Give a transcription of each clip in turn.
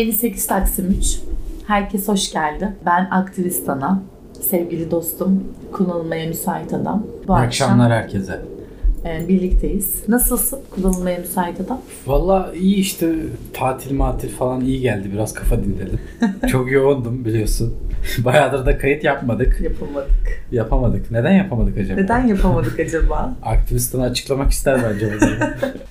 58 Taksim 3. Herkes hoş geldi. Ben aktivist ana, sevgili dostum, kullanılmaya müsait adam. Bu İyi akşamlar herkese. E, birlikteyiz. Nasılsın kullanılmaya müsait adam? Valla iyi işte tatil matil falan iyi geldi. Biraz kafa dinledim. Çok yoğundum biliyorsun. Bayağıdır da kayıt yapmadık. Yapamadık. Yapamadık. Neden yapamadık acaba? Neden yapamadık acaba? Aktivistini açıklamak ister bence bunu.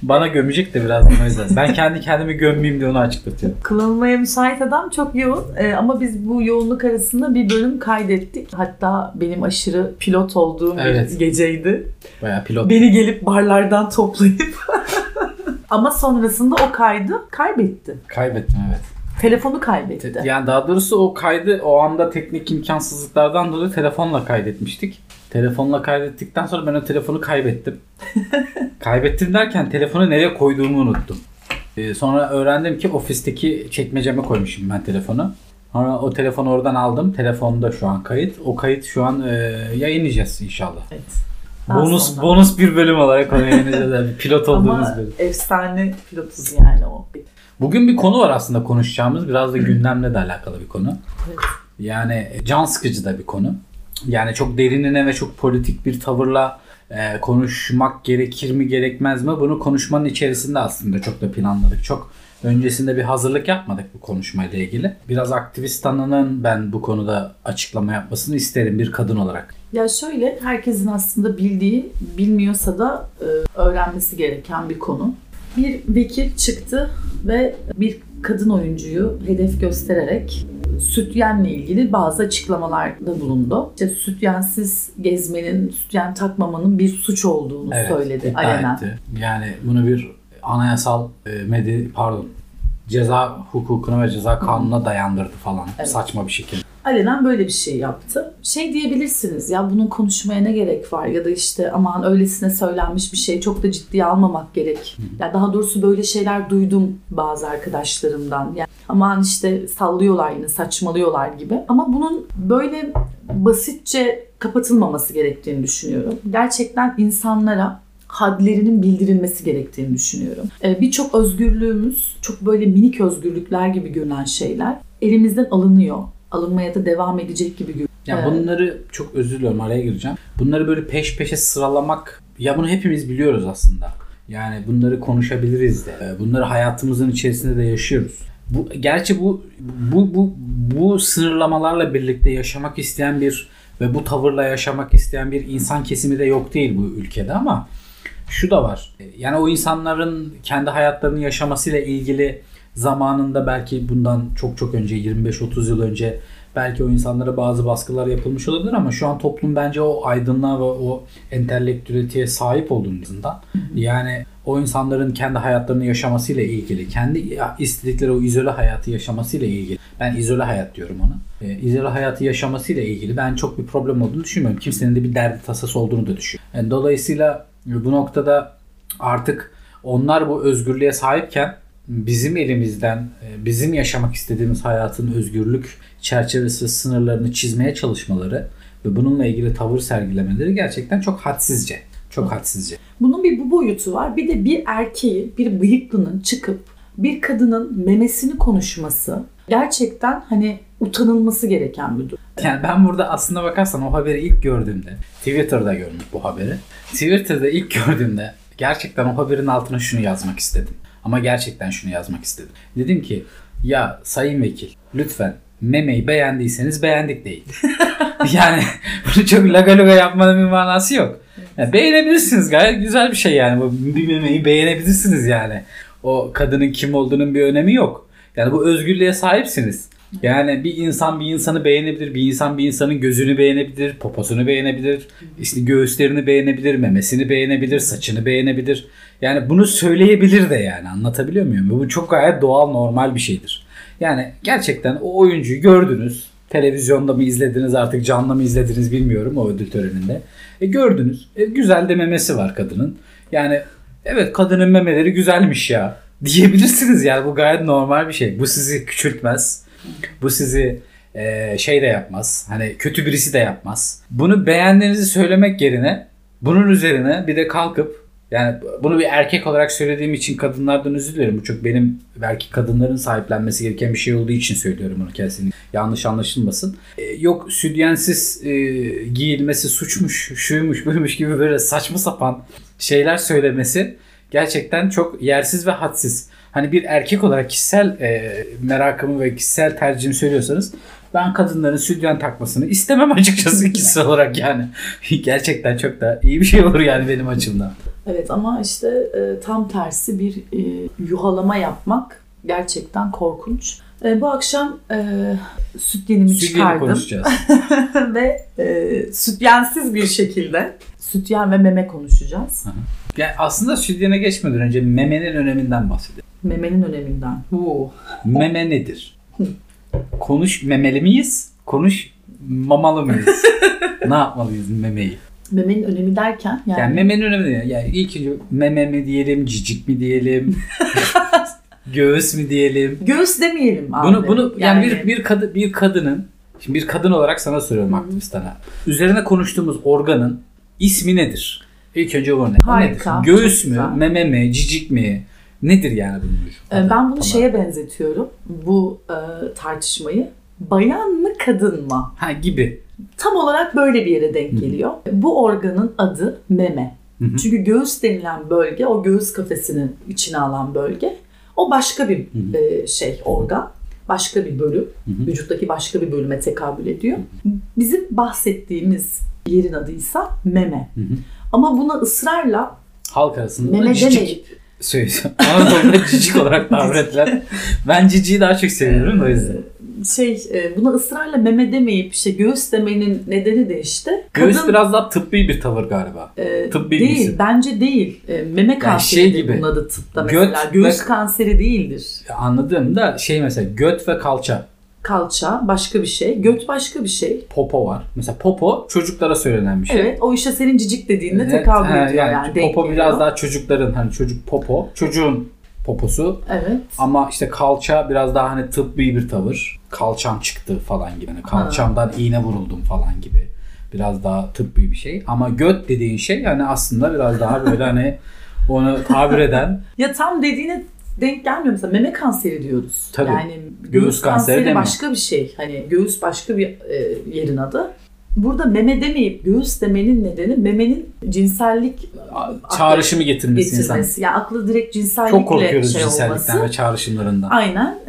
Bana gömecek de birazdan o yüzden. Ben kendi kendimi gömmeyeyim diye onu açıklatıyorum. Kullanılmaya müsait adam çok yoğun. Ee, ama biz bu yoğunluk arasında bir bölüm kaydettik. Hatta benim aşırı pilot olduğum evet. bir geceydi. Bayağı pilot. Beni gelip barlardan toplayıp ama sonrasında o kaydı kaybetti. Kaybettim evet. Telefonu kaybetti. Yani daha doğrusu o kaydı o anda teknik imkansızlıklardan dolayı telefonla kaydetmiştik. Telefonla kaydettikten sonra ben o telefonu kaybettim. kaybettim derken telefonu nereye koyduğumu unuttum. Ee, sonra öğrendim ki ofisteki çekmeceme koymuşum ben telefonu. Sonra o telefonu oradan aldım. Telefonda şu an kayıt. O kayıt şu an e, yayınlayacağız inşallah. Evet. Bonus sonra. bonus bir bölüm olarak onu yayınlayacağız. pilot olduğumuz Ama bölüm. efsane pilotuz yani o. Bugün bir konu var aslında konuşacağımız. Biraz da gündemle de alakalı bir konu. Yani can sıkıcı da bir konu. Yani çok derinine ve çok politik bir tavırla e, konuşmak gerekir mi gerekmez mi? Bunu konuşmanın içerisinde aslında çok da planladık. Çok öncesinde bir hazırlık yapmadık bu konuşmayla ilgili. Biraz aktivist tanının ben bu konuda açıklama yapmasını isterim bir kadın olarak. Ya şöyle herkesin aslında bildiği, bilmiyorsa da e, öğrenmesi gereken bir konu. Bir vekil çıktı ve bir kadın oyuncuyu hedef göstererek sütyenle ilgili bazı açıklamalarda bulundu. İşte sütyensiz gezmenin, sütyen takmamanın bir suç olduğunu evet, söyledi alenen. Etti. Yani bunu bir anayasal e, medya pardon ceza hukukuna ve ceza kanununa dayandırdı falan evet. saçma bir şekilde alenen böyle bir şey yaptı. Şey diyebilirsiniz ya bunun konuşmaya ne gerek var ya da işte aman öylesine söylenmiş bir şey çok da ciddiye almamak gerek. Ya yani daha doğrusu böyle şeyler duydum bazı arkadaşlarımdan. Yani aman işte sallıyorlar yine saçmalıyorlar gibi. Ama bunun böyle basitçe kapatılmaması gerektiğini düşünüyorum. Gerçekten insanlara hadlerinin bildirilmesi gerektiğini düşünüyorum. Ee, Birçok özgürlüğümüz çok böyle minik özgürlükler gibi görünen şeyler elimizden alınıyor alınmaya da devam edecek gibi görünüyor. Ya bunları çok özür diliyorum araya gireceğim. Bunları böyle peş peşe sıralamak ya bunu hepimiz biliyoruz aslında. Yani bunları konuşabiliriz de. Ee, bunları hayatımızın içerisinde de yaşıyoruz. Bu gerçi bu bu bu bu sınırlamalarla birlikte yaşamak isteyen bir ve bu tavırla yaşamak isteyen bir insan kesimi de yok değil bu ülkede ama şu da var. Yani o insanların kendi hayatlarını yaşamasıyla ilgili zamanında belki bundan çok çok önce 25-30 yıl önce belki o insanlara bazı baskılar yapılmış olabilir ama şu an toplum bence o aydınlığa ve o entelektüeliteye sahip olduğundan yani o insanların kendi hayatlarını yaşamasıyla ilgili, kendi istedikleri o izole hayatı yaşamasıyla ilgili. Ben izole hayat diyorum ona. E, izole hayatı yaşamasıyla ilgili ben çok bir problem olduğunu düşünmüyorum. Kimsenin de bir derdi tasası olduğunu da düşünüyorum. Yani dolayısıyla bu noktada artık onlar bu özgürlüğe sahipken bizim elimizden e, bizim yaşamak istediğimiz hayatın özgürlük çerçevesi sınırlarını çizmeye çalışmaları ve bununla ilgili tavır sergilemeleri gerçekten çok hadsizce. Çok hadsizce. Bunun bir bu boyutu var. Bir de bir erkeği, bir bıyıklının çıkıp bir kadının memesini konuşması gerçekten hani utanılması gereken bir durum. Yani ben burada aslında bakarsan o haberi ilk gördüğümde Twitter'da görmüş bu haberi. Twitter'da ilk gördüğümde gerçekten o haberin altına şunu yazmak istedim. Ama gerçekten şunu yazmak istedim. Dedim ki ya sayın vekil lütfen memeyi beğendiyseniz beğendik değil. yani bunu çok laga laga yapmanın bir manası yok. Yani beğenebilirsiniz gayet güzel bir şey yani. Bu bir memeyi beğenebilirsiniz yani. O kadının kim olduğunun bir önemi yok. Yani bu özgürlüğe sahipsiniz. Yani bir insan bir insanı beğenebilir, bir insan bir insanın gözünü beğenebilir, poposunu beğenebilir, işte göğüslerini beğenebilir, memesini beğenebilir, saçını beğenebilir. Yani bunu söyleyebilir de yani anlatabiliyor muyum? Bu çok gayet doğal normal bir şeydir. Yani gerçekten o oyuncuyu gördünüz. Televizyonda mı izlediniz artık canlı mı izlediniz bilmiyorum o ödül töreninde. E gördünüz. E, güzel de memesi var kadının. Yani evet kadının memeleri güzelmiş ya diyebilirsiniz yani bu gayet normal bir şey. Bu sizi küçültmez. Bu sizi e, şey de yapmaz. Hani kötü birisi de yapmaz. Bunu beğendiğinizi söylemek yerine bunun üzerine bir de kalkıp Yani bunu bir erkek olarak söylediğim için kadınlardan özür dilerim. Bu çok benim belki kadınların sahiplenmesi gereken bir şey olduğu için söylüyorum bunu kesinlikle. Yanlış anlaşılmasın. Ee, yok südyensiz e, giyilmesi suçmuş, şuymuş, buymuş gibi böyle saçma sapan şeyler söylemesi gerçekten çok yersiz ve hadsiz. Hani bir erkek olarak kişisel e, merakımı ve kişisel tercihimi söylüyorsanız ben kadınların sütyen takmasını istemem açıkçası kişisel olarak yani. Gerçekten çok da iyi bir şey olur yani benim açımdan. Evet ama işte e, tam tersi bir e, yuhalama yapmak gerçekten korkunç. E, bu akşam e, sütyenimi Sütyeni çıkardım konuşacağız. ve e, sütyensiz bir şekilde sütyen ve meme konuşacağız. Yani aslında sütyene geçmeden önce memenin öneminden bahsedelim. Memenin öneminden. Oo. Meme nedir? Konuş memeli miyiz? Konuş mamalı mıyız? ne yapmalıyız memeyi? Memenin önemi derken yani, Yani memenin önemi ne? Yani ilk önce meme mi diyelim, cicik mi diyelim, göğüs mü diyelim? göğüs demeyelim abi. Bunu bunu yani, bir bir kadın bir kadının şimdi bir kadın olarak sana soruyorum aktivistana. Üzerine konuştuğumuz organın ismi nedir? İlk önce bu ne? Harika, nedir? Göğüs mü, güzel. meme mi, cicik mi? Nedir yani bunun? Ee, Ben bunu şeye benzetiyorum. Bu e, tartışmayı. Bayan mı kadın mı? ha gibi. Tam olarak böyle bir yere denk geliyor. Bu organın adı meme. Hı hı. Çünkü göğüs denilen bölge, o göğüs kafesinin içine alan bölge. O başka bir e, şey, organ. Başka bir bölüm. hı. Vücuttaki başka bir bölüme tekabül ediyor. Bizim bahsettiğimiz yerin adıysa meme. hı. Ama buna ısrarla Halk arasında meme demeyip Anadolu'da cicik olarak tabir edilen. Ben ciciyi daha çok seviyorum o yüzden. şey e, buna ısrarla meme demeyip işte göğüs demenin nedeni de işte Göğüs kadın biraz daha tıbbi bir tavır galiba. e, tıbbi değil birisi. bence değil E, meme kanseri şey de gibi, bunun adı tıpta göt mesela göğüs ve- kanseri değildir Anladığımda şey mesela göt ve kalça. Kalça başka bir şey göt başka bir şey Popo var. Mesela popo çocuklara söylenen bir şey. evet o işte senin cicik dediğinde Evet, tekabül ha, ediyor yani, denk popo geliyor. biraz daha çocukların hani çocuk popo, çocuğun poposu evet ama işte kalça biraz daha hani tıbbi bir tavır. Kalçam çıktı falan gibi. Hani kalçamdan iğne vuruldum falan gibi. Biraz daha tıbbi bir şey. Ama göt dediğin şey yani aslında biraz daha böyle hani onu tabir eden ya tam dediğine denk gelmiyor mesela meme kanseri diyoruz Tabii. yani Göğüs kanseri deme. başka bir şey hani göğüs başka bir e, yerin adı Burada meme demeyip göğüs demenin nedeni memenin cinsellik çağrışımı getirmesi, getirmesi. Yani aklı direkt cinsellikle Çok korkuyoruz şey cinsellikten olması. ve çağrışımlarından. Aynen.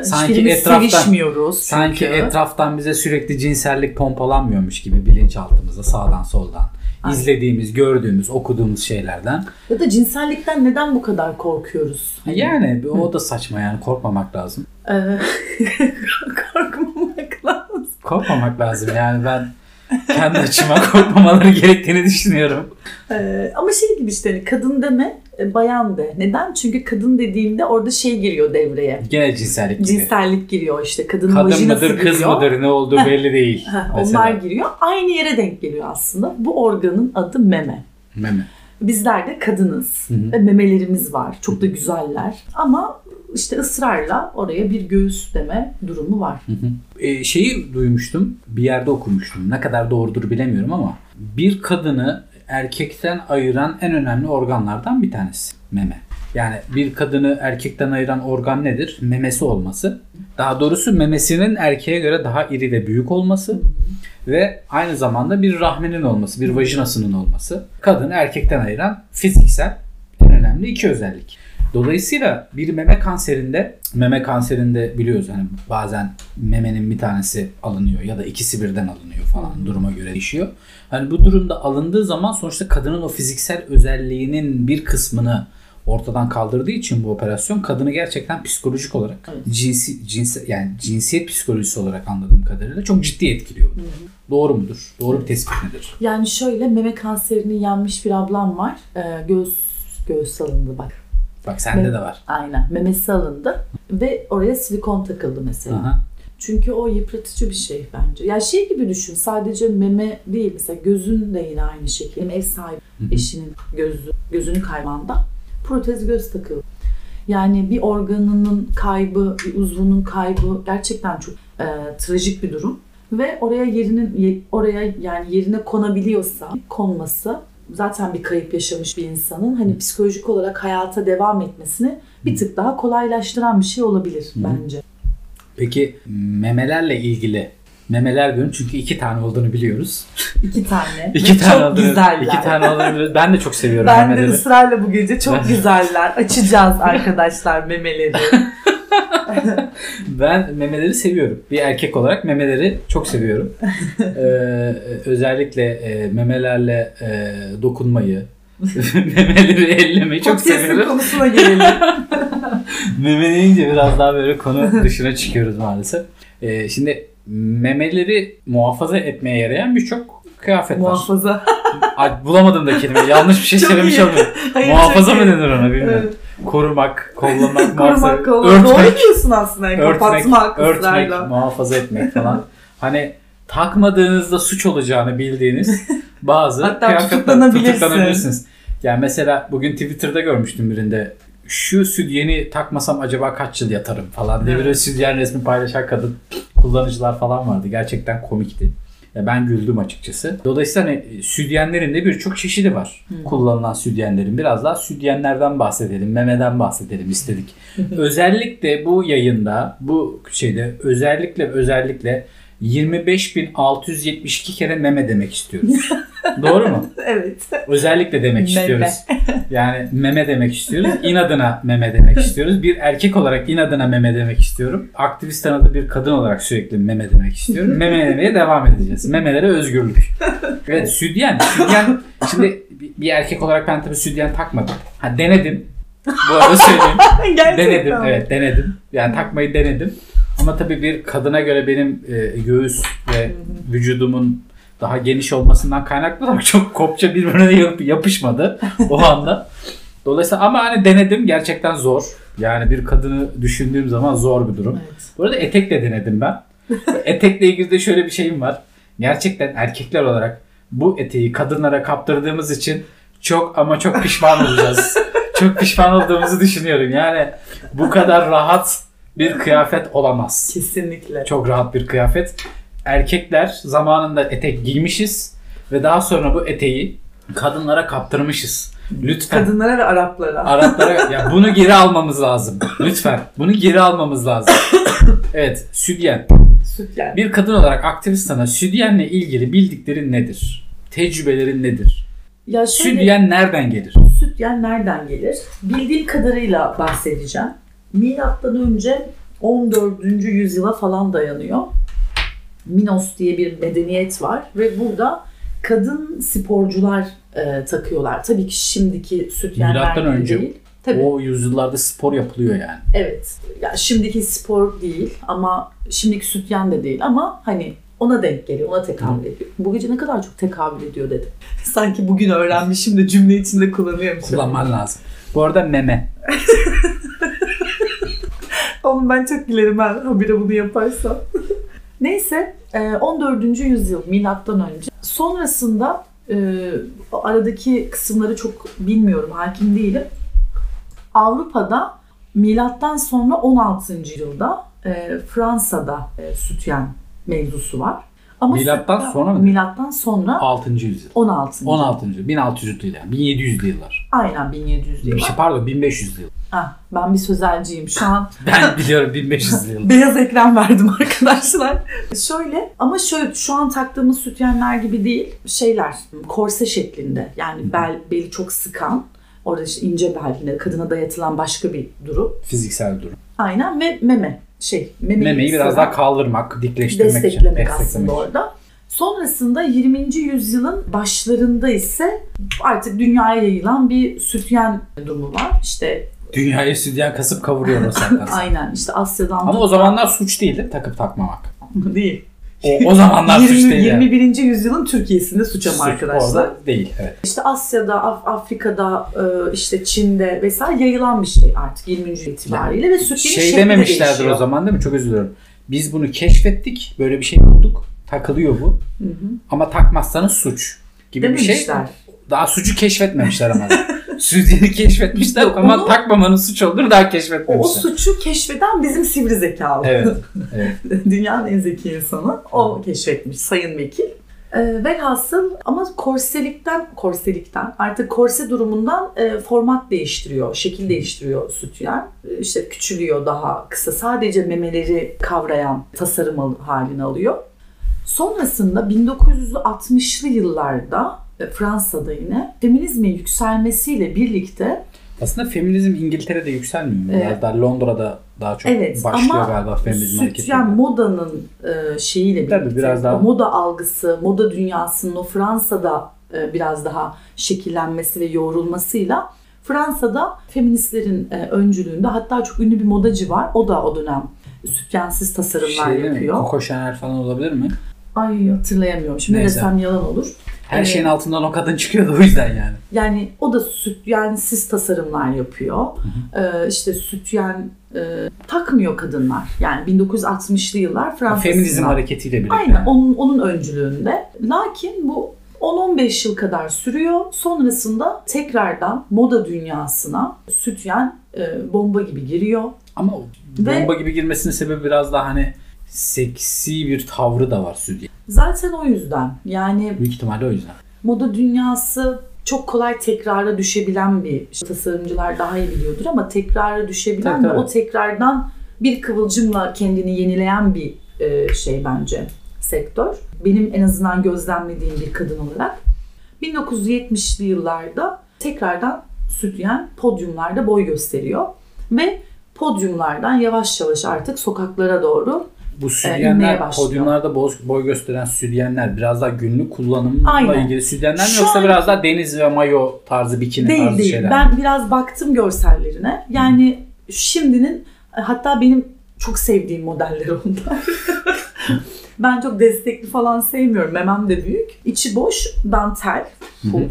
E, Sanki etraftan- sevişmiyoruz çünkü. Sanki etraftan bize sürekli cinsellik pompalanmıyormuş gibi bilinçaltımıza sağdan soldan. Aynen. izlediğimiz, gördüğümüz, okuduğumuz şeylerden. Ya da cinsellikten neden bu kadar korkuyoruz? Hani, Yani o da saçma yani korkmamak lazım. e, korkmamak lazım. Korkmamak lazım yani ben kendi açıma korkmamaları gerektiğini düşünüyorum. E, ama şey gibi işte hani kadın deme, e, bayan de. Neden? Çünkü kadın dediğinde orada şey giriyor devreye. Gene cinsellik gibi. Cinsellik giriyor işte. Kadın vajinası mıdır, kız giriyor. mıdır ne olduğu belli değil. Onlar giriyor. Aynı yere denk geliyor aslında. Bu organın adı meme. Meme. Bizler de kadınız Hı hı. ve memelerimiz var. Çok da güzeller. Ama işte ısrarla oraya bir göğüs deme durumu var. Hı hı. Ee, şeyi duymuştum, bir yerde okumuştum. Ne kadar doğrudur bilemiyorum ama bir kadını erkekten ayıran en önemli organlardan bir tanesi meme. Yani bir kadını erkekten ayıran organ nedir? Memesi olması. Daha doğrusu memesinin erkeğe göre daha iri ve büyük olması ve aynı zamanda bir rahminin olması, bir vajinasının olması. Kadın erkekten ayıran fiziksel en önemli iki özellik. Dolayısıyla bir meme kanserinde, meme kanserinde biliyoruz hani bazen memenin bir tanesi alınıyor ya da ikisi birden alınıyor falan duruma göre değişiyor. Hani bu durumda alındığı zaman sonuçta kadının o fiziksel özelliğinin bir kısmını ortadan kaldırdığı için bu operasyon kadını gerçekten psikolojik olarak Evet. cinsi cinsi yani cinsiyet psikolojisi olarak anladığım kadarıyla çok ciddi etkiliyor. bu. Doğru mudur? Doğru bir tespit midir? Yani şöyle meme kanserini yenmiş bir ablam var. Ee, göğüs göğüs alındı bak. Bak sende Evet. de var. Aynen. Memesi alındı ve oraya silikon takıldı mesela. Aha. Çünkü o yıpratıcı bir şey bence. Ya şey gibi düşün sadece meme değil mesela gözün de yine aynı şekilde. Benim ev sahibi eşinin gözü, gözünü kaybanda protez göz takıldı. Yani bir organının kaybı, bir uzvunun kaybı gerçekten çok e, trajik bir durum. Ve oraya yerinin ye- oraya yani yerine konabiliyorsa konması zaten bir kayıp yaşamış bir insanın hani psikolojik olarak hayata devam etmesini bir tık daha kolaylaştıran bir şey olabilir bence. Peki memelerle ilgili memeler diyorum çünkü iki tane olduğunu biliyoruz. İki tane. İki tane çok olduğunu, güzeller. iki tane olduğunu. Ben de çok seviyorum Ben de memeleri. ısrarla bu gece çok güzeller. Açacağız arkadaşlar memeleri. Ben memeleri seviyorum. Bir erkek olarak memeleri çok seviyorum. Ee, özellikle e, memelerle e, dokunmayı, memeleri ellemeyi çok Podcast'ın seviyorum. konusuna gelelim. Meme deyince biraz daha böyle konu dışına çıkıyoruz maalesef. Ee, şimdi memeleri muhafaza etmeye yarayan birçok kıyafet var. Muhafaza. Ay, bulamadım da kelimeyi. Yanlış bir şey Çok söylemiş olmayayım. Muhafaza mı denir ona bilmiyorum. Evet. Korumak, kollamak, muhafaza, Korumak, kollamak. Doğru örtmek, diyorsun aslında. Yani örtmek, kapatmak, örtmek, muhafaza etmek falan. Hani takmadığınızda suç olacağını bildiğiniz bazı Hatta kıyafetler tutuklanabilirsin. tutuklanabilirsiniz. Yani mesela bugün Twitter'da görmüştüm birinde şu sütyeni takmasam acaba kaç yıl yatarım falan diye Evet. sütyen resmi paylaşan kadın kullanıcılar falan vardı. Gerçekten komikti. Ya ben güldüm açıkçası. Dolayısıyla hani sütyenlerin de birçok çeşidi var. Kullanılan sütyenlerin. Biraz daha sütyenlerden bahsedelim, memeden bahsedelim istedik. özellikle bu yayında, bu şeyde özellikle özellikle 25.672 kere meme demek istiyoruz. Doğru mu? Evet. Özellikle demek Meme. istiyoruz. Yani meme demek istiyoruz. İnadına meme demek istiyoruz. Bir erkek olarak inadına meme demek istiyorum. Aktivist tanıdığı bir kadın olarak sürekli meme demek istiyorum. Meme demeye devam edeceğiz. Memelere özgürlük. Evet südyen. Südyen şimdi bir- erkek olarak ben tabii südyen takmadım. Ha denedim. Bu arada söyleyeyim. Denedim. Evet denedim. Yani takmayı denedim. Ama tabii bir kadına göre benim e, göğüs ve vücudumun daha geniş olmasından kaynaklı olarak çok kopça birbirine yap- yapışmadı o anda. Dolayısıyla ama hani denedim gerçekten zor. Yani bir kadını düşündüğüm zaman zor bir durum. Evet. Bu arada etekle denedim ben. Etekle ilgili de şöyle bir şeyim var. Gerçekten erkekler olarak bu eteği kadınlara kaptırdığımız için çok ama çok pişman olacağız. çok pişman olduğumuzu düşünüyorum. Yani bu kadar rahat bir kıyafet olamaz. Kesinlikle. Çok rahat bir kıyafet. Erkekler zamanında etek giymişiz ve daha sonra bu eteği kadınlara kaptırmışız. Lütfen Kadınlara ve Araplara. Araplara ya bunu geri almamız lazım. Lütfen. Bunu geri almamız lazım. Evet, südyen. Süt yani. Bir kadın olarak aktivist sana südyenle ilgili bildiklerin nedir? Tecrübelerin nedir? Ya şöyle, Südyen nereden gelir? süt yani nereden gelir? Bildiğim kadarıyla bahsedeceğim. Milattan önce 14. yüzyıla falan dayanıyor. Minos diye bir medeniyet var ve burada kadın sporcular e, takıyorlar. Tabii ki şimdiki sütyenler gibi önce değil. Tabii. O yüzyıllarda spor yapılıyor yani. Evet. Ya şimdiki spor değil ama şimdiki sütyen de değil ama hani ona denk geliyor, ona tekabül ediyor. Bu gece ne kadar çok tekabül ediyor dedim. Sanki bugün öğrenmişim de cümle içinde kullanıyormuşum. Kullanman lazım. Bu arada meme. Oğlum ben çok gülerim ben habire bunu yaparsam. Neyse e, 14. yüzyıl milattan önce. Sonrasında e, aradaki kısımları çok bilmiyorum, hakim değilim. Avrupa'da milattan sonra 16. yılda e, Fransa'da e, sütyen mevzusu var. Ama Milattan sütyen- sonra mı? Milattan sonra 6. yüzyıl. 16. 16. 1600'lü yıl yani. 1700'lü yıllar. Aynen 1700 yıl. Şey, pardon 1500'lü yıl. Ah, ben bir sözelciyim. Şu an Ben biliyorum 1500'lü yıl. Beyaz ekran verdim arkadaşlar. Şöyle ama şöyle şu an taktığımız sütyenler gibi değil. Şeyler korse şeklinde. Yani bel beli çok sıkan. Orada işte ince bel yine kadına dayatılan başka bir durum. Fiziksel durum. Aynen ve meme şey memeyi, Memeyi biraz sıran, daha kaldırmak, dikleştirmek için. desteklemek aslında desteklemek için. orada. Sonrasında 20. yüzyılın başlarında ise artık dünyaya yayılan bir sütyen durumu var. İşte Dünyayı sütyen kasıp kavuruyor sonra. aynen işte Asya'dan Ama o zamanlar suç değildi takıp takmamak. değil. O, o zamanlar suç 20, değil yani. 21. yüzyılın Türkiye'sinde suç ama Suç arkadaşlar. Orada değil. Evet. İşte Asya'da, Af- Afrika'da, e, işte Çin'de vesaire yayılan bir şey artık 20. yüzyıl itibariyle ve sütyenin Şey dememişlerdir değişiyor. o zaman değil mi? Çok özür dilerim. Biz bunu keşfettik. Böyle bir şey bulduk. Takılıyor bu. Hı hı. Ama takmazsanız suç gibi bir şey. Dememişler. Daha suçu keşfetmemişler ama. Sütyeni keşfetmişler Yok, ama onu- takmamanın suç olduğunu daha O, o suçu keşfeden bizim sivri zekalı. Evet. evet. Dünyanın en zeki insanı. O keşfetmiş Sayın Vekil. E, velhasıl ama korselikten, korselikten artık korse durumundan e, format değiştiriyor, şekil değiştiriyor sütyen. E, işte küçülüyor daha kısa. Sadece memeleri kavrayan tasarım halini alıyor. Sonrasında 1960'lı yıllarda Fransa'da yine feminizmin yükselmesiyle birlikte aslında feminizm İngiltere'de yükselmiyor mu? Biraz evet. daha Londra'da daha çok evet, başlıyor ama galiba feminizm hareketi. Yani modanın e, şeyiyle birlikte, Tabii biraz daha... moda algısı, moda dünyasının o Fransa'da e, biraz daha şekillenmesi ve yoğrulmasıyla Fransa'da feministlerin e, öncülüğünde hatta çok ünlü bir modacı var. O da o dönem sütyensiz tasarımlar şey yapıyor. Mi? Coco Chanel falan olabilir mi? Ay hatırlayamıyorum. Şimdi Neyse. desem yalan olur. Her ee, şeyin altından o kadın çıkıyordu o yüzden yani. Yani o da süt yani siz tasarımlar yapıyor. Hı hı. Ee, işte sütyen e, takmıyor kadınlar. Yani 1960'lı yıllar Fransa'sında. Feminizm hareketiyle birlikte. Aynen onun, onun öncülüğünde. Lakin bu 10-15 yıl kadar sürüyor. Sonrasında tekrardan moda dünyasına sütyen e, bomba gibi giriyor. Ama bomba Ve, gibi girmesinin sebebi biraz daha hani seksi bir tavrı da var Südye. Zaten o yüzden. Yani büyük ihtimalle o yüzden. Moda dünyası çok kolay tekrara düşebilen bir işte tasarımcılar daha iyi biliyordur ama tekrara düşebilen tabii, ve tabii. o tekrardan bir kıvılcımla kendini yenileyen bir e, şey bence sektör. Benim en azından gözlemlediğim bir kadın olarak 1970'li yıllarda tekrardan sütyen podyumlarda boy gösteriyor ve podyumlardan yavaş yavaş artık sokaklara doğru bu sütyenler podyumlarda boy, boy gösteren sütyenler biraz daha günlük kullanımla Aynen. ilgili sütyenler mi yoksa an... biraz daha deniz ve mayo tarzı bikini değil, tarzı değil. şeyler Ben biraz baktım görsellerine. Yani Hı. şimdinin hatta benim çok sevdiğim modeller onlar. ben çok destekli falan sevmiyorum. Memem de büyük. İçi boş dantel. Full.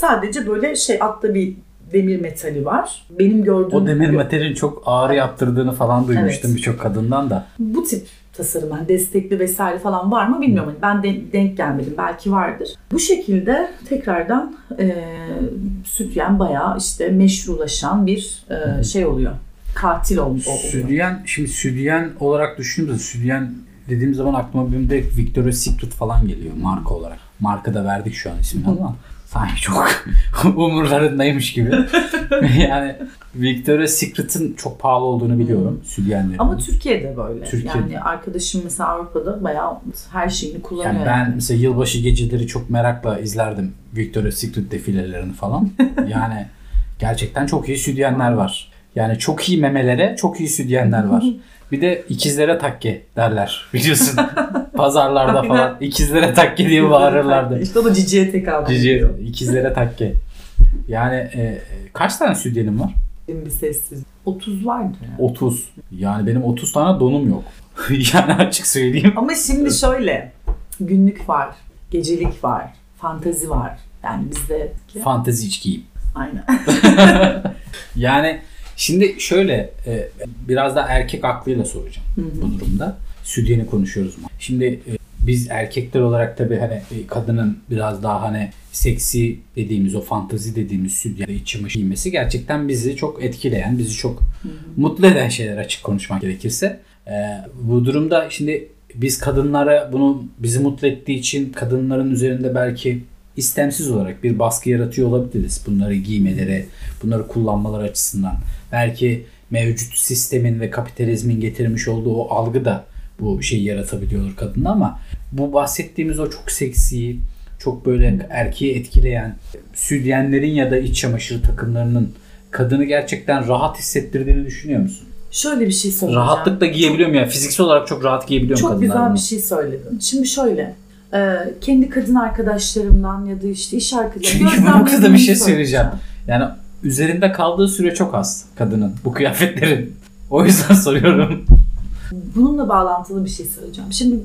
Sadece böyle şey altta bir demir metali var. Benim gördüğüm... O demir metalin çok ağrı yaptırdığını falan duymuştum evet. birçok kadından da. Bu tip tasarım yani destekli vesaire falan var mı bilmiyorum. Hmm. Ben de, denk gelmedim. Belki vardır. Bu şekilde tekrardan e, sütyen bayağı işte meşrulaşan bir e, şey oluyor. Katil olmuş oluyor. Sütyen, şimdi sütyen olarak düşündüğümüzde sütyen dediğim zaman aklıma benim de Victoria's Secret falan geliyor marka olarak. Marka da verdik şu an ismini ama sanki çok umurlarındaymış gibi. yani Victoria's Secret'ın çok pahalı olduğunu biliyorum sütyenlerin. Ama Türkiye'de böyle. Türkiye'de. Yani arkadaşım mesela Avrupa'da bayağı her şeyini kullanıyor. Yani ben mesela yılbaşı geceleri çok merakla izlerdim Victoria's Secret defilelerini falan. yani gerçekten çok iyi sütyenler var. Yani çok iyi memelere çok iyi sütyenler var. Bir de ikizlere takke derler biliyorsun. Pazarlarda falan ikizlere takke diye bağırırlardı. İşte o da ciciye tekabül Ciciye, ikizlere takke. Yani e, kaç tane sütyenin var? Benim bir sessiz. 30 vardı. Yani. 30. Yani benim 30 tane donum yok. yani açık söyleyeyim. Ama şimdi şöyle. Günlük var. Gecelik var. Fantazi var. Yani bizde... Fantezi içkiyim. Aynen. yani Şimdi şöyle e, biraz da erkek aklıyla soracağım hı hı. bu durumda. Südyeni konuşuyoruz mu? Şimdi e, biz erkekler olarak tabii hani e, kadının biraz daha hani seksi dediğimiz o fantazi dediğimiz sütyen iç çamaşır giymesi gerçekten bizi çok etkileyen, bizi çok hı hı. mutlu eden şeyler açık konuşmak gerekirse. bu durumda şimdi biz kadınlara bunu bizi mutlu ettiği için kadınların üzerinde belki istemsiz olarak bir baskı yaratıyor olabiliriz. Bunları giymeleri, bunları kullanmaları açısından. Belki mevcut sistemin ve kapitalizmin getirmiş olduğu o algı da bu şeyi yaratabiliyordur kadında ama bu bahsettiğimiz o çok seksi, çok böyle erkeği etkileyen südyenlerin ya da iç çamaşır takımlarının kadını gerçekten rahat hissettirdiğini düşünüyor musun? Şöyle bir şey söyleyeceğim. Rahatlıkla giyebiliyor mu? Yani fiziksel olarak çok rahat giyebiliyor mu kadınlar? Çok güzel bir şey söyledin. Şimdi şöyle. E, kendi kadın arkadaşlarımdan ya da işte iş arkadaşlarımdan. Çünkü bu noktada bir şey söyleyeceğim. Yani üzerinde kaldığı süre çok az kadının bu kıyafetlerin. O yüzden soruyorum. Bununla bağlantılı bir şey söyleyeceğim. Şimdi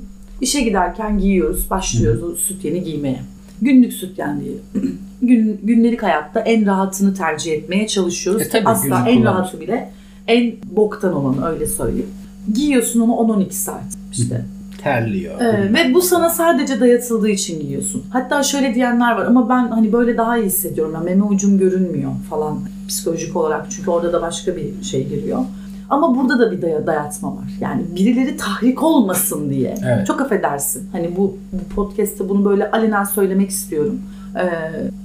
işe giderken giyiyoruz, başlıyoruz Hı. o sütyeni giymeye. Günlük sütyen diyelim. Gün, günlük hayatta en rahatını tercih etmeye çalışıyoruz. E, tabii, Asla en rahatı bile en boktan olanı öyle söyleyeyim. Giyiyorsun onu 10-12 saat işte terliyor. Ee, ve bu sana sadece dayatıldığı için giyiyorsun. Hatta şöyle diyenler var ama ben hani böyle daha iyi hissediyorum. Yani meme ucum görünmüyor falan psikolojik olarak. Çünkü orada da başka bir şey giriyor. Ama burada da bir daya, dayatma var. Yani birileri tahrik olmasın diye. Evet. Çok affedersin. Hani bu, bu podcast'te bunu böyle alenen söylemek istiyorum. Ee,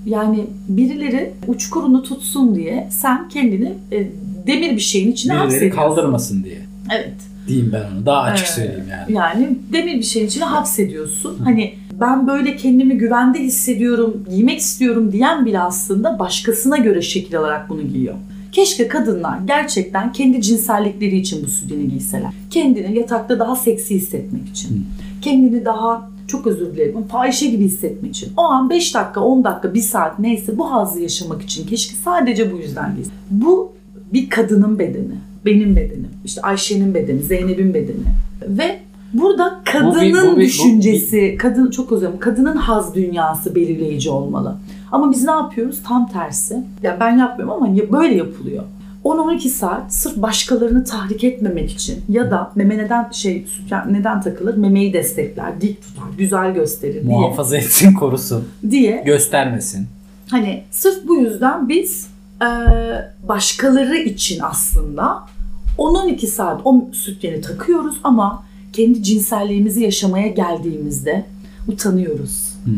yani birileri uçkurunu tutsun diye sen kendini e, demir bir şeyin içine Birileri hapsediyorsun. kaldırmasın diye. Evet. Diyeyim ben onu. Daha açık Evet. söyleyeyim yani. Yani demir bir şeyin içine hapsediyorsun. Hani ben böyle kendimi güvende hissediyorum, giymek istiyorum diyen bile aslında başkasına göre şekil alarak bunu giyiyor. Keşke kadınlar gerçekten kendi cinsellikleri için bu sütyeni giyseler. Kendini yatakta daha seksi hissetmek için. Kendini daha çok özür dilerim fahişe gibi hissetmek için. O an 5 dakika, 10 dakika, 1 saat neyse bu hazzı yaşamak için keşke sadece bu yüzden giysin. Bu bir kadının bedeni, benim bedenim, işte Ayşe'nin bedeni, Zeynep'in bedeni ve burada kadının Bu bir- bu bir- bu- düşüncesi, kadın çok özür kadının haz dünyası belirleyici olmalı. Ama biz ne yapıyoruz? Tam tersi. Ya ben yapmıyorum ama böyle yapılıyor. 10-12 saat sırf başkalarını tahrik etmemek için ya da meme neden şey neden takılır? Memeyi destekler, dik tutar, güzel gösterir diye. Muhafaza etsin, korusun, diye göstermesin. Hani sırf bu yüzden biz e, başkaları için aslında 10-12 saat o sütyeni takıyoruz ama kendi cinselliğimizi yaşamaya geldiğimizde utanıyoruz. Hmm.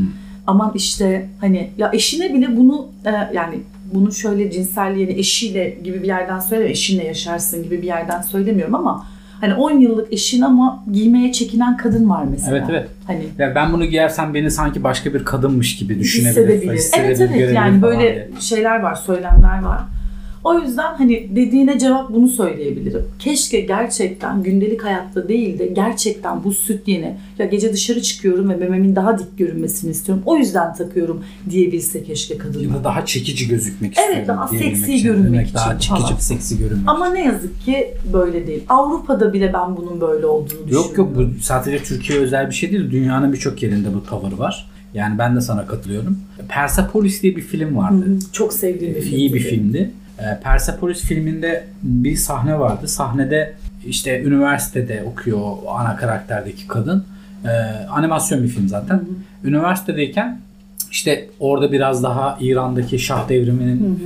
Aman işte hani ya eşine bile bunu e, yani bunu şöyle cinselliğini eşiyle gibi bir yerden söylemiyorum. Eşinle yaşarsın gibi bir yerden söylemiyorum ama hani 10 yıllık eşin ama giymeye çekinen kadın var mesela. Evet evet. Hani Ya ben bunu giyersem beni sanki başka bir kadınmış gibi düşünebilir. hissedebilir. hissedebilir, Evet evet yani böyle diye. şeyler var, söylemler var. O yüzden hani dediğine cevap bunu söyleyebilirim. Keşke gerçekten gündelik hayatta değil de gerçekten bu süt yeni ya gece dışarı çıkıyorum ve mememin daha dik görünmesini istiyorum. O yüzden takıyorum diyebilse keşke Ya kadınlar. da daha çekici gözükmek Evet, istiyorum. daha diyebilmek seksi için. görünmek Demek için Daha çekici, falan. seksi görünmek Ama ne yazık ki böyle değil. Avrupa'da bile ben bunun böyle olduğunu düşünüyorum. Yok yok bu sadece Türkiye özel bir şey değil. Dünyanın birçok yerinde bu tavır var. Yani ben de sana katılıyorum. Persepolis diye bir film Hı vardı. hı, Çok sevdiğim bir film. İyi bir filmdi. Ee, Persepolis filminde bir sahne vardı. Sahnede işte üniversitede okuyor ana karakterdeki kadın. Ee, animasyon bir film zaten. Üniversitedeyken işte orada biraz daha İran'daki Şah devriminin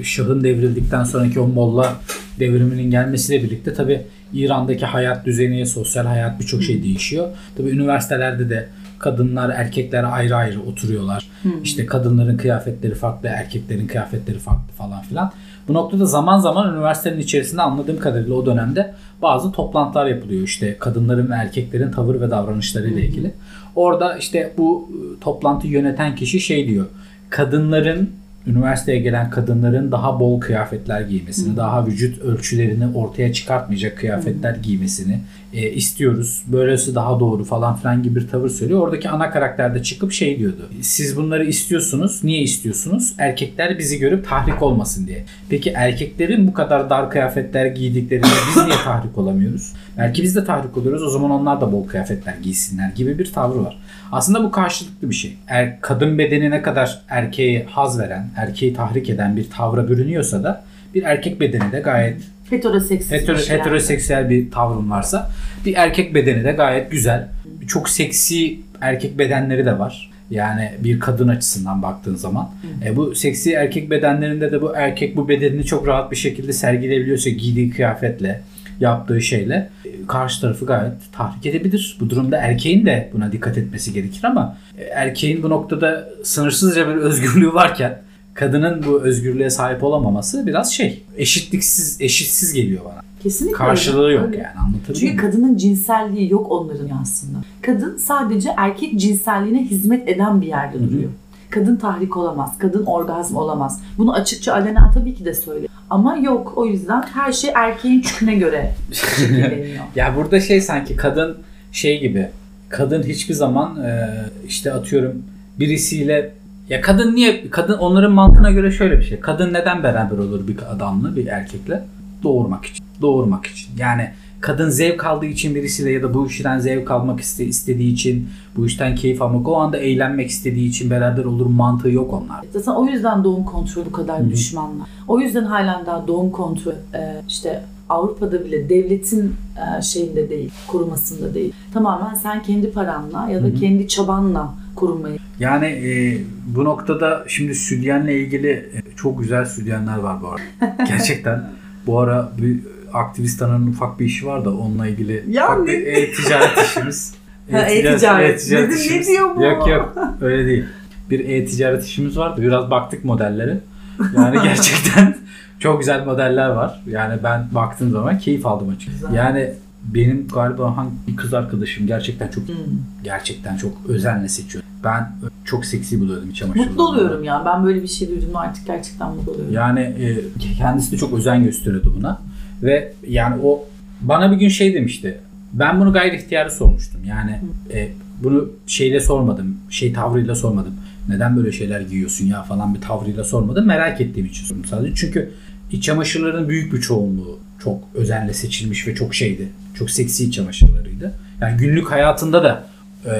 e, Şah'ın devrildikten sonraki o Molla devriminin gelmesiyle birlikte tabi İran'daki hayat düzeni, sosyal hayat birçok şey değişiyor. Tabi üniversitelerde de kadınlar erkekler ayrı ayrı oturuyorlar. İşte kadınların kıyafetleri farklı, erkeklerin kıyafetleri farklı falan filan. Bu noktada zaman zaman üniversitenin içerisinde anladığım kadarıyla o dönemde bazı toplantılar yapılıyor. İşte kadınların ve erkeklerin tavır ve davranışları ile ilgili. Orada işte bu e, toplantıyı yöneten kişi şey diyor. Kadınların üniversiteye gelen kadınların daha bol kıyafetler giymesini, daha vücut ölçülerini ortaya çıkartmayacak kıyafetler giymesini e, istiyoruz. Böylesi daha doğru falan filan gibi bir tavır söylüyor. Oradaki ana karakter de çıkıp şey diyordu. Siz bunları istiyorsunuz. Niye istiyorsunuz? Erkekler bizi görüp tahrik olmasın diye. Peki erkeklerin bu kadar dar kıyafetler giydiklerinde biz niye tahrik olamıyoruz? Belki biz de tahrik oluyoruz. O zaman onlar da bol kıyafetler giysinler gibi bir tavrı var. Aslında bu karşılıklı bir şey. Er, kadın bedeni ne kadar erkeğe haz veren, erkeği tahrik eden bir tavra bürünüyorsa da bir erkek bedeni de gayet Heteroseksüel. hetero, kişiler. heteroseksüel bir tavrın varsa bir erkek bedeni de gayet güzel. Çok seksi erkek bedenleri de var. Yani bir kadın açısından baktığın zaman. E, bu seksi erkek bedenlerinde de bu erkek bu bedenini çok rahat bir şekilde sergileyebiliyorsa giydiği kıyafetle, yaptığı şeyle e, karşı tarafı gayet tahrik edebilir. Bu durumda erkeğin de buna dikkat etmesi gerekir ama e, erkeğin bu noktada sınırsızca bir özgürlüğü varken kadının bu özgürlüğe sahip olamaması biraz şey eşitliksiz eşitsiz geliyor bana. Kesinlikle Karşılığı öyle. yok Öyle. yani anlatabiliyor Çünkü muyum? kadının cinselliği yok onların aslında. Kadın sadece erkek cinselliğine hizmet eden bir yerde Hı hı. duruyor. Kadın tahrik olamaz, kadın orgazm olamaz. Bunu açıkça alenen tabii ki de söylüyor. Ama yok o yüzden her şey erkeğin çüküne göre şekilleniyor. Ya burada şey sanki kadın şey gibi. Kadın hiçbir zaman e, işte atıyorum birisiyle ya kadın niye kadın onların mantığına göre şöyle bir şey. Kadın neden beraber olur bir adamla bir erkekle? Doğurmak için. Doğurmak için. Yani kadın zevk aldığı için birisiyle ya da bu işten zevk almak iste, istediği için bu işten keyif almak o anda eğlenmek istediği için beraber olur mantığı yok onlar. Zaten o yüzden doğum kontrolü kadar düşmanlar. O yüzden halen daha doğum kontrolü e, işte Avrupa'da bile devletin e, şeyinde değil, korumasında değil. Tamamen sen kendi paranla ya da kendi çabanla korunmayı Yani e, bu noktada şimdi sütyenle ilgili e, çok güzel sütyenler var bu arada. Gerçekten bu ara bir aktivist ananın ufak bir işi var da onunla ilgili Ya ufak ne- bir e-ticaret işimiz. E-ticaret. Dedim, ne diyor bu? Yok yok öyle değil. Bir e-ticaret işimiz vardı. Biraz baktık modellere. Yani gerçekten çok güzel modeller var. Yani ben baktığım zaman keyif aldım açıkçası. Yani benim galiba hangi kız arkadaşım gerçekten çok Hmm. gerçekten çok özenle seçiyor. Ben çok seksi buluyordum çamaşırlarını. Mutlu oluyorum ya. Ben böyle bir şey duydum artık gerçekten mutlu oluyorum. Yani e, kendisi de çok özen gösteriyordu buna. Ve yani o bana bir gün şey demişti. Ben bunu gayri ihtiyarı sormuştum. Yani e, bunu şeyle sormadım. Şey tavrıyla sormadım. Neden böyle şeyler giyiyorsun ya falan bir tavrıyla sormadım. Merak ettiğim için sordum sadece. Çünkü iç çamaşırların büyük bir çoğunluğu çok özenle seçilmiş ve çok şeydi. Çok seksi iç çamaşırlarıydı. Yani günlük hayatında da e,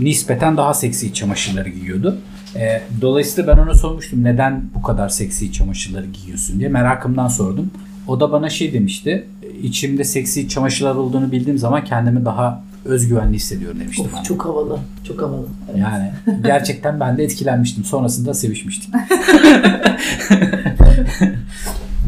nispeten daha seksi iç çamaşırları giyiyordu. E, dolayısıyla ben ona sormuştum neden bu kadar seksi iç çamaşırları giyiyorsun diye merakımdan sordum. O da bana şey demişti. İçimde seksi çamaşırlar olduğunu bildiğim zaman kendimi daha özgüvenli hissediyorum demişti bana. Of, çok havalı. Çok havalı. Evet. Yani gerçekten ben de etkilenmiştim. Sonrasında sevişmiştik.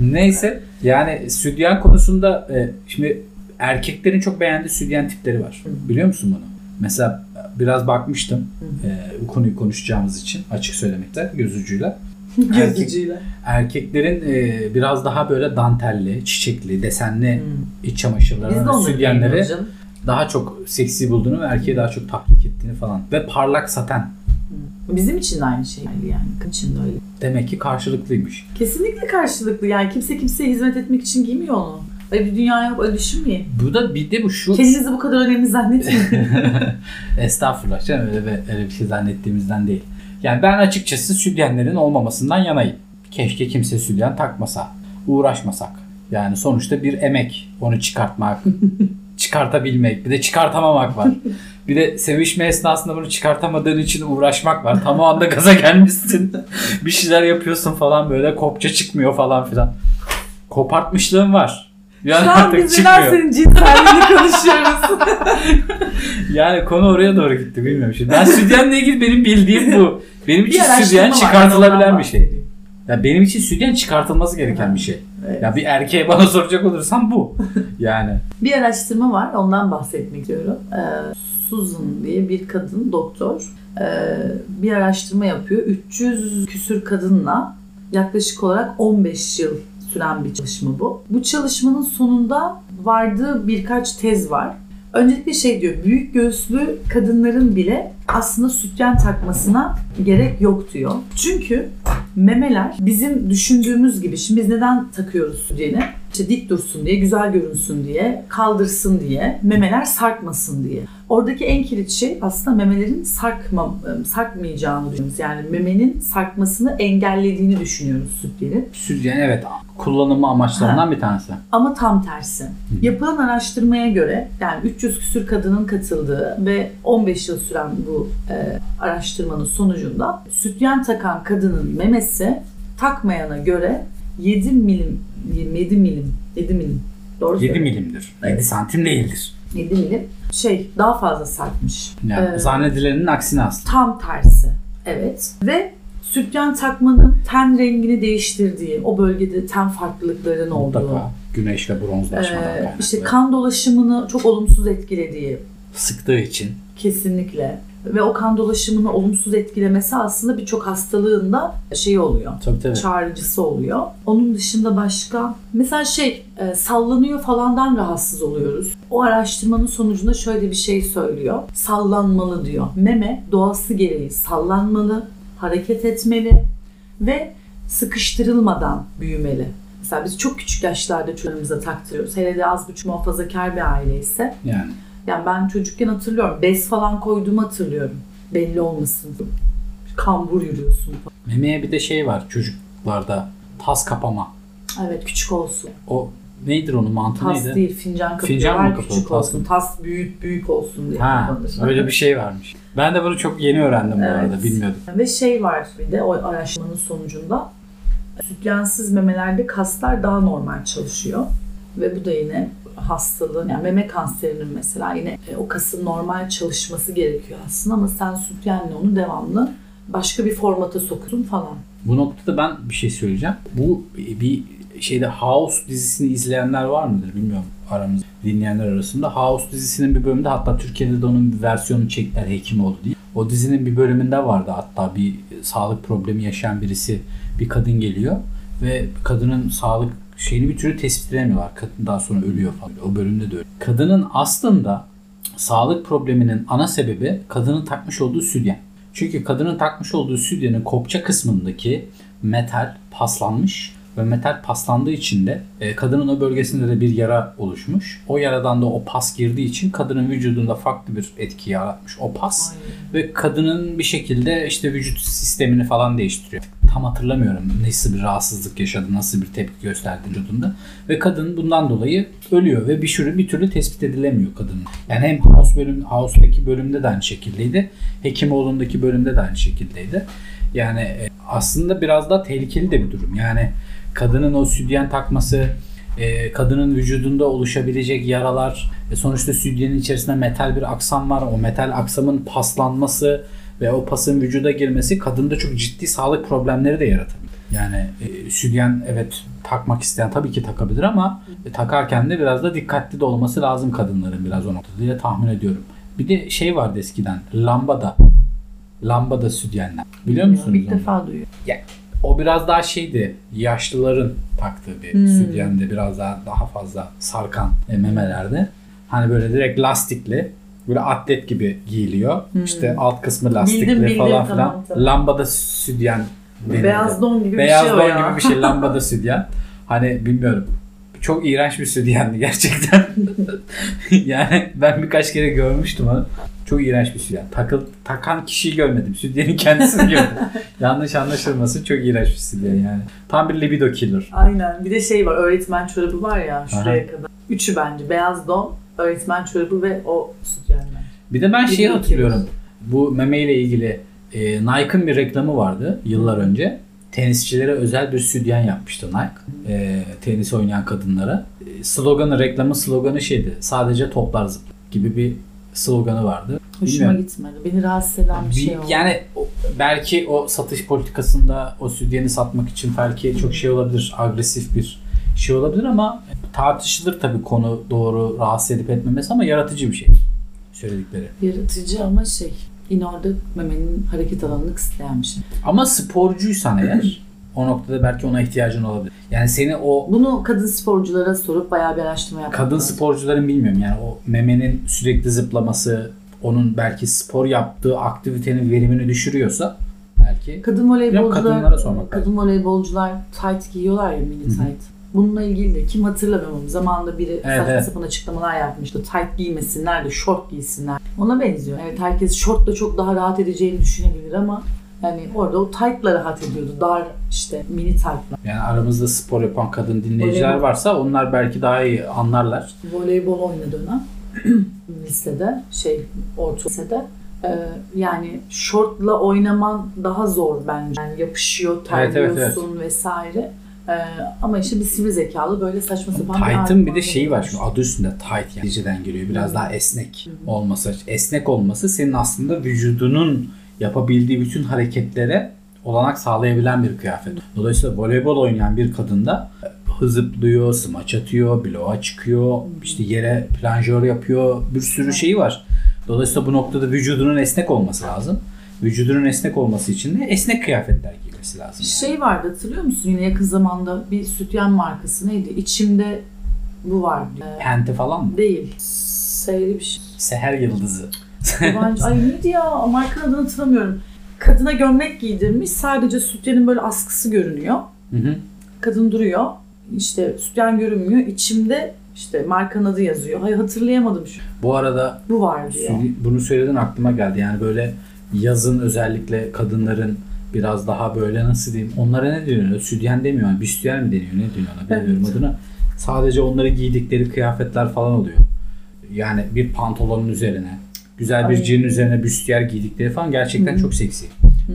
Neyse yani sütyen konusunda e, şimdi erkeklerin çok beğendiği sütyen tipleri var. Biliyor musun bunu? Mesela biraz bakmıştım e, bu konuyu konuşacağımız için açık söylemekte göz ucuyla. Gözücüyle. Erkeklerin e, biraz daha böyle dantelli, çiçekli, desenli iç Biz de çamaşırlarını, sütyenleri daha çok seksi bulduğunu ve erkeği daha çok tahrik ettiğini falan. Ve parlak saten. Bizim için de aynı şey yani. İçin de öyle. Demek ki karşılıklıymış. Kesinlikle karşılıklı. Yani kimse kimseye hizmet etmek için giymiyor onu. Öyle bir dünya yok. Öyle düşünmeyin. Bu da bir de bu şu... Kendinizi bu kadar önemli zannetmeyin. Estağfurullah canım öyle bir, öyle bir şey zannettiğimizden değil. Yani ben açıkçası sütyenlerin olmamasından yanayım. Keşke kimse sütyen takmasa. Uğraşmasak. Yani sonuçta bir emek onu çıkartmak, çıkartabilmek, bir de çıkartamamak var. Bir de sevişme esnasında bunu çıkartamadığın için uğraşmak var. Tam o anda gaza gelmişsin. bir şeyler yapıyorsun falan böyle kopça çıkmıyor falan filan. Kopartmışlığım var. Yani Şu an artık biz senin cinselliğini konuşuyoruz. Yani konu oraya doğru gitti bilmiyorum. Şimdi ben sütyenle ilgili benim bildiğim bu. Benim için sütyen çıkartılabilen bir şey. Ya benim için sütyen çıkartılması gereken bir şey. Evet. Ya bir erkeğe bana soracak olursam bu. Yani Bir araştırma var, ondan bahsetmek istiyorum. Ee, Susan diye bir kadın doktor ee, bir araştırma yapıyor. 300 küsür kadınla yaklaşık olarak 15 yıl süren bir çalışma bu. Bu çalışmanın sonunda vardığı birkaç tez var. Öncelikle şey diyor, büyük göğüslü kadınların bile aslında sütyen takmasına gerek yok diyor. Çünkü memeler bizim düşündüğümüz gibi, şimdi biz neden takıyoruz sütyeni? İşte dik dursun diye, güzel görünsün diye, kaldırsın diye, memeler sarkmasın diye. Oradaki en kilit şey aslında memelerin sarkma, sarkmayacağını düşünüyoruz. Yani memenin sarkmasını engellediğini düşünüyoruz sütyenin. sütyen evet kullanımı amaçlarından bir tanesi. Ama tam tersi. Yapılan araştırmaya göre yani 300 küsür kadının katıldığı ve 15 yıl süren bu e, araştırmanın sonucunda sütyen takan kadının memesi takmayana göre 7 milim 7 milim 7 milim doğru 7 söylüyorum. milimdir. Evet. 7 santim değildir. 7 milim şey daha fazla sarkmış. Yani Ee, zannedilenin aksine aslında. Tam tersi. Evet. Ve sütyen takmanın ten rengini değiştirdiği, o bölgede ten farklılıklarının olduğu, Mutlaka güneş ve bronzlaşmadan e, kaynaklı. işte kan dolaşımını çok olumsuz etkilediği Sıktığı için. kesinlikle ve o kan dolaşımını olumsuz etkilemesi aslında birçok hastalığında şey oluyor. Tabii tabii. Çağrıcısı oluyor. Onun dışında başka mesela şey e, sallanıyor falandan rahatsız oluyoruz. O araştırmanın sonucunda şöyle bir şey söylüyor. Sallanmalı diyor. Meme doğası gereği sallanmalı, hareket etmeli ve sıkıştırılmadan büyümeli. Mesela biz çok küçük yaşlarda çocuğumuza taktırıyoruz. Hele de az buçuk muhafazakar bir aile ise Yani. Yani ben çocukken hatırlıyorum. Bez falan koyduğumu hatırlıyorum. Belli olmasın. Kambur yürüyorsun. Memeye bir de şey var çocuklarda. Tas kapama. Evet küçük olsun. O nedir onun mantığı Tas neydi? değil fincan kapıyorlar Fincan mı kapıyor, küçük tas olsun. mı? Tas büyük büyük olsun diye Ha, kapanır. öyle bir şey varmış. Ben de bunu çok yeni öğrendim bu Evet. arada, bilmiyordum. Ve şey var bir de o araştırmanın sonucunda sütyensiz memelerde kaslar daha normal çalışıyor. Ve bu da yine hastalığın yani meme kanserinin mesela yine e, o kasın normal çalışması gerekiyor aslında ama sen sütyenle onu devamlı başka bir formata sokuyorsun falan. Bu noktada ben bir şey söyleyeceğim. Bu bir şeyde House dizisini izleyenler var mıdır bilmiyorum aramızda dinleyenler arasında. House dizisinin bir bölümünde hatta Türkiye'de de onun bir versiyonu çektiler Hekimoğlu diye. O dizinin bir bölümünde vardı hatta bir sağlık problemi yaşayan birisi bir kadın geliyor ve kadının sağlık şeyini bir türlü tespit edemiyorlar. Kadın daha sonra ölüyor falan. O bölümde de öyle. Kadının aslında sağlık probleminin ana sebebi kadının takmış olduğu sütyen. Çünkü kadının takmış olduğu sütyenin kopça kısmındaki metal paslanmış ve metal paslandığı için de e, kadının o bölgesinde de bir yara oluşmuş. O yaradan da o pas girdiği için kadının vücudunda farklı bir etki yaratmış o pas. Ay. Ve kadının bir şekilde işte vücut sistemini falan değiştiriyor. Tam hatırlamıyorum nasıl bir rahatsızlık yaşadı, nasıl bir tepki gösterdi vücudunda. Ve kadın bundan dolayı ölüyor ve bir sürü bir türlü tespit edilemiyor kadının. Yani hem House bölüm, House'daki bölümde de aynı şekildeydi. Hekimoğlu'ndaki bölümde de aynı şekildeydi. Yani e, aslında biraz daha tehlikeli de bir durum. Yani kadının o sütyen takması, e, kadının vücudunda oluşabilecek yaralar, e, sonuçta sütyenin içerisinde metal bir aksam var. O metal aksamın paslanması ve o pasın vücuda girmesi kadında çok ciddi sağlık problemleri de yaratabilir. Yani e, sütyen evet takmak isteyen tabii ki takabilir ama e, takarken de biraz da dikkatli de olması lazım kadınların biraz o noktada diye tahmin ediyorum. Bir de şey vardı eskiden lambada. Lambada sütyenler. Biliyor musunuz onu? defa duyuyorum. O biraz daha şeydi. Yaşlıların taktığı bir Hmm. sütyendi. Biraz daha daha fazla sarkan e, memelerde. Hani böyle direkt lastikli. Böyle atlet gibi giyiliyor. İşte alt kısmı lastikli Hmm. bildim, falan filan. tamam, tamam. Lambada sütyen denildi. Beyaz don gibi Beyaz bir şey don o ya. gibi bir şey lambada sütyen. Hani bilmiyorum. Çok iğrenç bir sütyendi gerçekten. yani ben birkaç kere görmüştüm onu. Çok iğrenç bir sütyen. Takıl, takan kişiyi görmedim. Sütyenin kendisini gördüm. Yanlış anlaşılmasın çok iğrenç bir sütyen yani. Tam bir libido killer. Aynen. Bir de şey var. Öğretmen çorabı var ya şuraya Aha. kadar. Üçü bence. Beyaz don, öğretmen çorabı ve o sütyenler. Bir de ben şeyi hatırlıyorum. Bu meme ile ilgili e, Nike'ın bir reklamı vardı yıllar önce. Tenisçilere özel bir sütyen yapmıştı Nike. E, tenis oynayan kadınlara. E, sloganı, reklamın sloganı şeydi. Sadece toplar gibi bir sloganı vardı. Hoşuma Bilmiyorum. gitmedi. Beni rahatsız eden bir şey Bir- oldu. yani belki o satış politikasında o sütyeni satmak için belki çok şey olabilir. Agresif bir şey olabilir ama tartışılır tabii konu doğru rahatsız edip etmemesi ama yaratıcı bir şey söyledikleri. Yaratıcı ama şey yine orada memenin hareket alanını kısıtlayan bir şey. Ama sporcuysan eğer o noktada belki ona ihtiyacın olabilir. Yani seni o Bunu kadın sporculara sorup bayağı bir araştırma yapmak kadın lazım. sporcuların bilmiyorum yani o memenin sürekli zıplaması onun belki spor yaptığı aktivitenin verimini düşürüyorsa belki Kadın voleybolcular, kadınlara sormak kadın voleybolcular tight giyiyorlar ya mini tight. Bununla ilgili de kim hatırlamıyorum zamanında biri Evet, saçma evet. sapan açıklamalar yapmıştı. Tight giymesinler de short giysinler. Ona benziyor. Evet herkes shortla çok daha rahat edeceğini düşünebilir ama yani orada o tight'la rahat ediyordu. Dar işte mini tight'la. yani aramızda spor yapan kadın dinleyiciler Voleybol. varsa onlar belki daha iyi anlarlar. Voleybol oynadı dönem. lisede, şey orta lisede. Ee, yani shortla oynaman daha zor bence. Yani yapışıyor, Evet, evet, terliyorsun vesaire. Ee, ama işte bir sivri zekalı böyle saçma sapan Tight'ın bir de argüman şeyi var şimdi adı üstünde tight yani İngilizceden geliyor. Biraz daha esnek olması. Esnek olması senin aslında vücudunun yapabildiği bütün hareketlere olanak sağlayabilen bir kıyafet. Dolayısıyla voleybol oynayan bir kadında hız zıplıyor, smaç atıyor, bloğa çıkıyor, işte yere planjör yapıyor, bir sürü şeyi var. Dolayısıyla bu noktada vücudunun esnek olması lazım. Vücudunun esnek olması için de esnek kıyafetler giymesi lazım. yani. Şey vardı hatırlıyor musun yine yakın zamanda bir sütyen markası neydi? İçimde bu vardı. Ee, Penti falan mı? değil. Seyri bir şey. Seher yıldızı. Yabancı. Ay neydi ya? Markanın adını hatırlamıyorum. Kadına gömlek giydirmiş. Sadece sütyenin böyle askısı görünüyor. Hı hı. Kadın duruyor. İşte sütyen görünmüyor. İçimde işte markanın adı yazıyor. Hayır hatırlayamadım şu. Bu arada Bu var. Sü- Bunu söyledin aklıma geldi. Yani böyle yazın özellikle kadınların biraz daha böyle nasıl diyeyim onlara ne deniyor? Sütyen demiyor. Yani büstiyer mi deniyor? Ne deniyor ona? Bilmiyorum Evet. adına. Sadece onları giydikleri kıyafetler falan oluyor. Yani bir pantolonun üzerine güzel bir jean üzerine büstiyer giydikleri falan gerçekten Hı. çok seksi.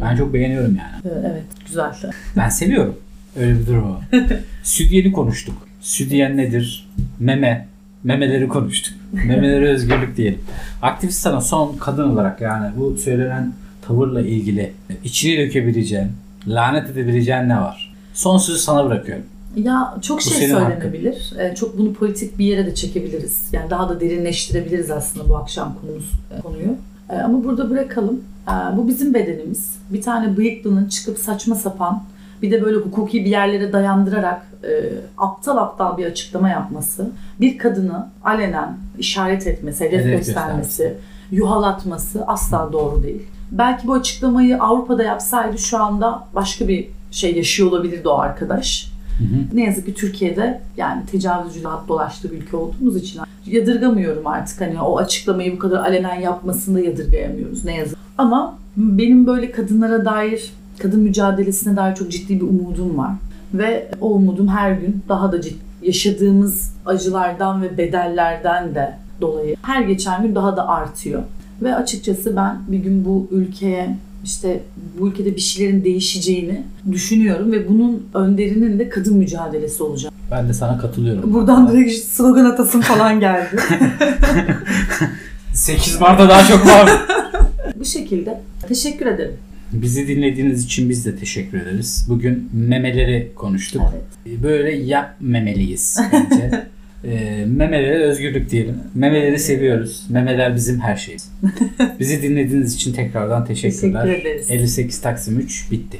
Ben çok beğeniyorum yani. Evet, evet güzel. Ben seviyorum. Öyle bir durum var. Sütyeni konuştuk. Sütyen nedir? Meme. Memeleri konuştuk. Memeleri özgürlük diyelim. Aktivist sana son kadın olarak yani bu söylenen tavırla ilgili içini dökebileceğin, lanet edebileceğin ne var? Son sözü sana bırakıyorum. Ya çok Bu şey söylenebilir. Ee, çok bunu politik bir yere de çekebiliriz. Yani daha da derinleştirebiliriz aslında bu akşam konumuz e, konuyu. Ee, ama burada bırakalım. Ee, bu bizim bedenimiz. Bir tane bıyıklının çıkıp saçma sapan bir de böyle hukuki bir yerlere dayandırarak e, aptal aptal bir açıklama yapması, bir kadını alenen işaret etmesi, hedef Hedef göstermesi, yuhalatması asla doğru değil. Belki bu açıklamayı Avrupa'da yapsaydı şu anda başka bir şey yaşıyor olabilirdi o arkadaş. Hı hı. Ne yazık ki Türkiye'de yani tecavüzcü rahat dolaştığı bir ülke olduğumuz için yadırgamıyorum artık hani o açıklamayı bu kadar alenen yapmasını da yadırgayamıyoruz ne yazık. Ama benim böyle kadınlara dair, kadın mücadelesine dair çok ciddi bir umudum var. Ve o umudum her gün daha da ciddi. Yaşadığımız acılardan ve bedellerden de dolayı her geçen gün daha da artıyor. Ve açıkçası ben bir gün bu ülkeye işte bu ülkede bir şeylerin değişeceğini düşünüyorum ve bunun önderinin de kadın mücadelesi olacak. Ben de sana katılıyorum. Buradan direkt işte slogan atasım falan geldi. 8 Mart'ta daha çok var. bu şekilde teşekkür ederim. Bizi dinlediğiniz için biz de teşekkür ederiz. Bugün memeleri konuştuk. Evet. Böyle yapmemeliyiz bence. e, memelere özgürlük diyelim. Memeleri seviyoruz. Memeler bizim her şeyimiz. Bizi dinlediğiniz için tekrardan teşekkürler. Teşekkür ederiz. 58 Taksim 3 bitti.